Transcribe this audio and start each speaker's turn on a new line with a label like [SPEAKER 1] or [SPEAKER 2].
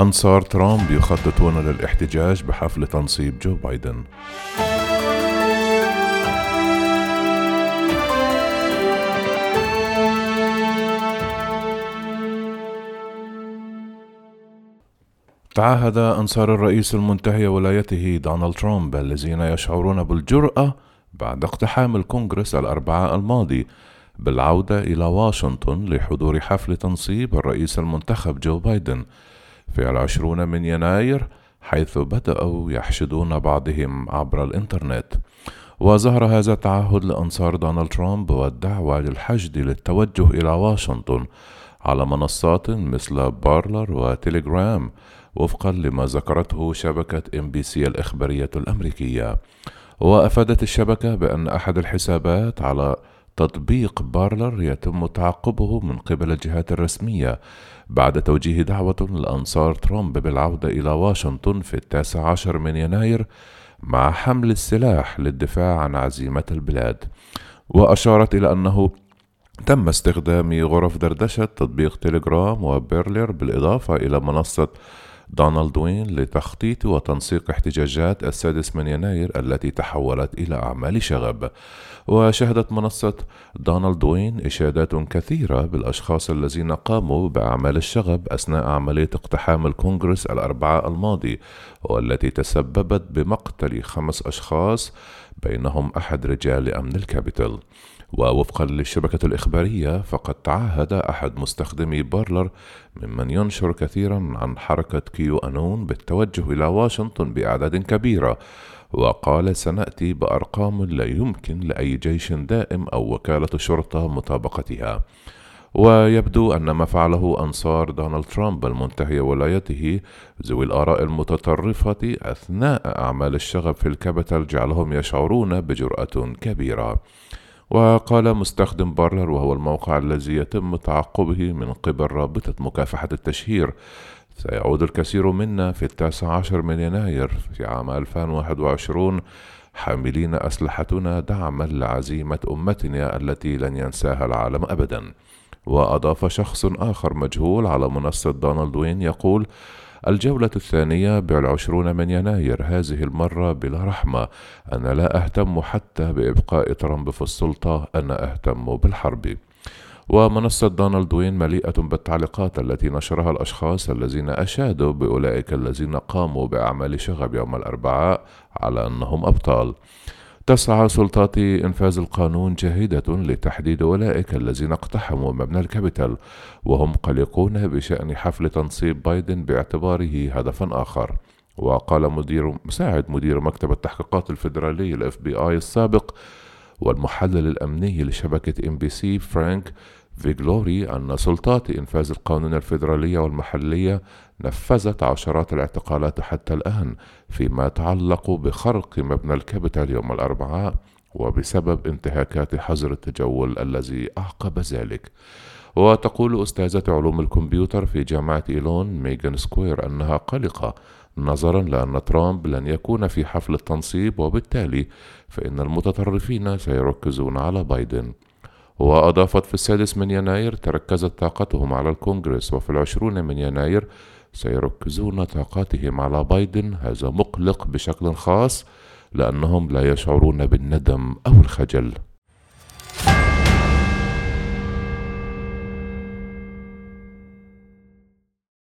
[SPEAKER 1] أنصار ترامب يخططون للاحتجاج بحفل تنصيب جو بايدن. تعهد أنصار الرئيس المنتهي ولايته دونالد ترامب الذين يشعرون بالجرأة بعد اقتحام الكونغرس الأربعاء الماضي بالعودة إلى واشنطن لحضور حفل تنصيب الرئيس المنتخب جو بايدن. في العشرون من يناير حيث بدأوا يحشدون بعضهم عبر الإنترنت. وظهر هذا التعهد لأنصار دونالد ترامب والدعوة للحشد للتوجه إلى واشنطن على منصات مثل بارلر وتليجرام وفقا لما ذكرته شبكة إن بي سي الإخبارية الأمريكية. وأفادت الشبكة بأن أحد الحسابات على تطبيق بارلر يتم تعقبه من قبل الجهات الرسمية بعد توجيه دعوة لأنصار ترامب بالعودة إلى واشنطن في التاسع عشر من يناير مع حمل السلاح للدفاع عن عزيمة البلاد. وأشارت إلى أنه تم استخدام غرف دردشة تطبيق تليجرام وبيرلر بالإضافة إلى منصة دونالد وين لتخطيط وتنسيق احتجاجات السادس من يناير التي تحولت إلى أعمال شغب. وشهدت منصة دونالد وين إشادات كثيرة بالأشخاص الذين قاموا بأعمال الشغب أثناء عملية اقتحام الكونغرس الأربعاء الماضي والتي تسببت بمقتل خمس أشخاص بينهم أحد رجال أمن الكابيتال ووفقا للشبكة الإخبارية فقد تعهد أحد مستخدمي بارلر ممن ينشر كثيرا عن حركة كيو أنون بالتوجه إلى واشنطن بأعداد كبيرة. وقال سنأتي بأرقام لا يمكن لأي جيش دائم أو وكالة شرطة مطابقتها ويبدو أن ما فعله أنصار دونالد ترامب المنتهي ولايته ذوي الآراء المتطرفة أثناء أعمال الشغب في الكابيتال جعلهم يشعرون بجرأة كبيرة. وقال مستخدم بارلر وهو الموقع الذي يتم تعقبه من قبل رابطة مكافحة التشهير. سيعود الكثير منا في التاسع عشر من يناير في عام 2021 حاملين أسلحتنا دعما لعزيمة أمتنا التي لن ينساها العالم أبدا. وأضاف شخص آخر مجهول على منصة دونالد وين يقول الجولة الثانية بالعشرون من يناير هذه المرة بلا رحمة. أنا لا أهتم حتى بإبقاء ترامب في السلطة أنا أهتم بالحرب. ومنصة دونالد وين مليئة بالتعليقات التي نشرها الأشخاص الذين أشادوا بأولئك الذين قاموا بأعمال شغب يوم الأربعاء على أنهم أبطال. تسعى سلطات إنفاذ القانون جاهدة لتحديد أولئك الذين اقتحموا مبنى الكابيتال وهم قلقون بشأن حفل تنصيب بايدن باعتباره هدفا آخر. وقال مدير مساعد مدير مكتب التحقيقات الفيدرالي ال FBI السابق والمحلل الأمني لشبكة ان بي سي فرانك فيغلوري أن سلطات إنفاذ القانون الفيدرالية والمحلية نفذت عشرات الاعتقالات حتى الآن فيما يتعلق بخرق مبنى الكابيتال يوم الأربعاء وبسبب انتهاكات حظر التجول الذي أعقب ذلك. وتقول أستاذة علوم الكمبيوتر في جامعة إيلون ميغان سكوير أنها قلقة نظرا لأن ترامب لن يكون في حفل التنصيب وبالتالي فإن المتطرفين سيركزون على بايدن. وأضافت في السادس من يناير تركزت طاقتهم على الكونغرس وفي العشرون من يناير سيركزون طاقاتهم على بايدن. هذا مقلق بشكل خاص لأنهم لا يشعرون بالندم أو الخجل.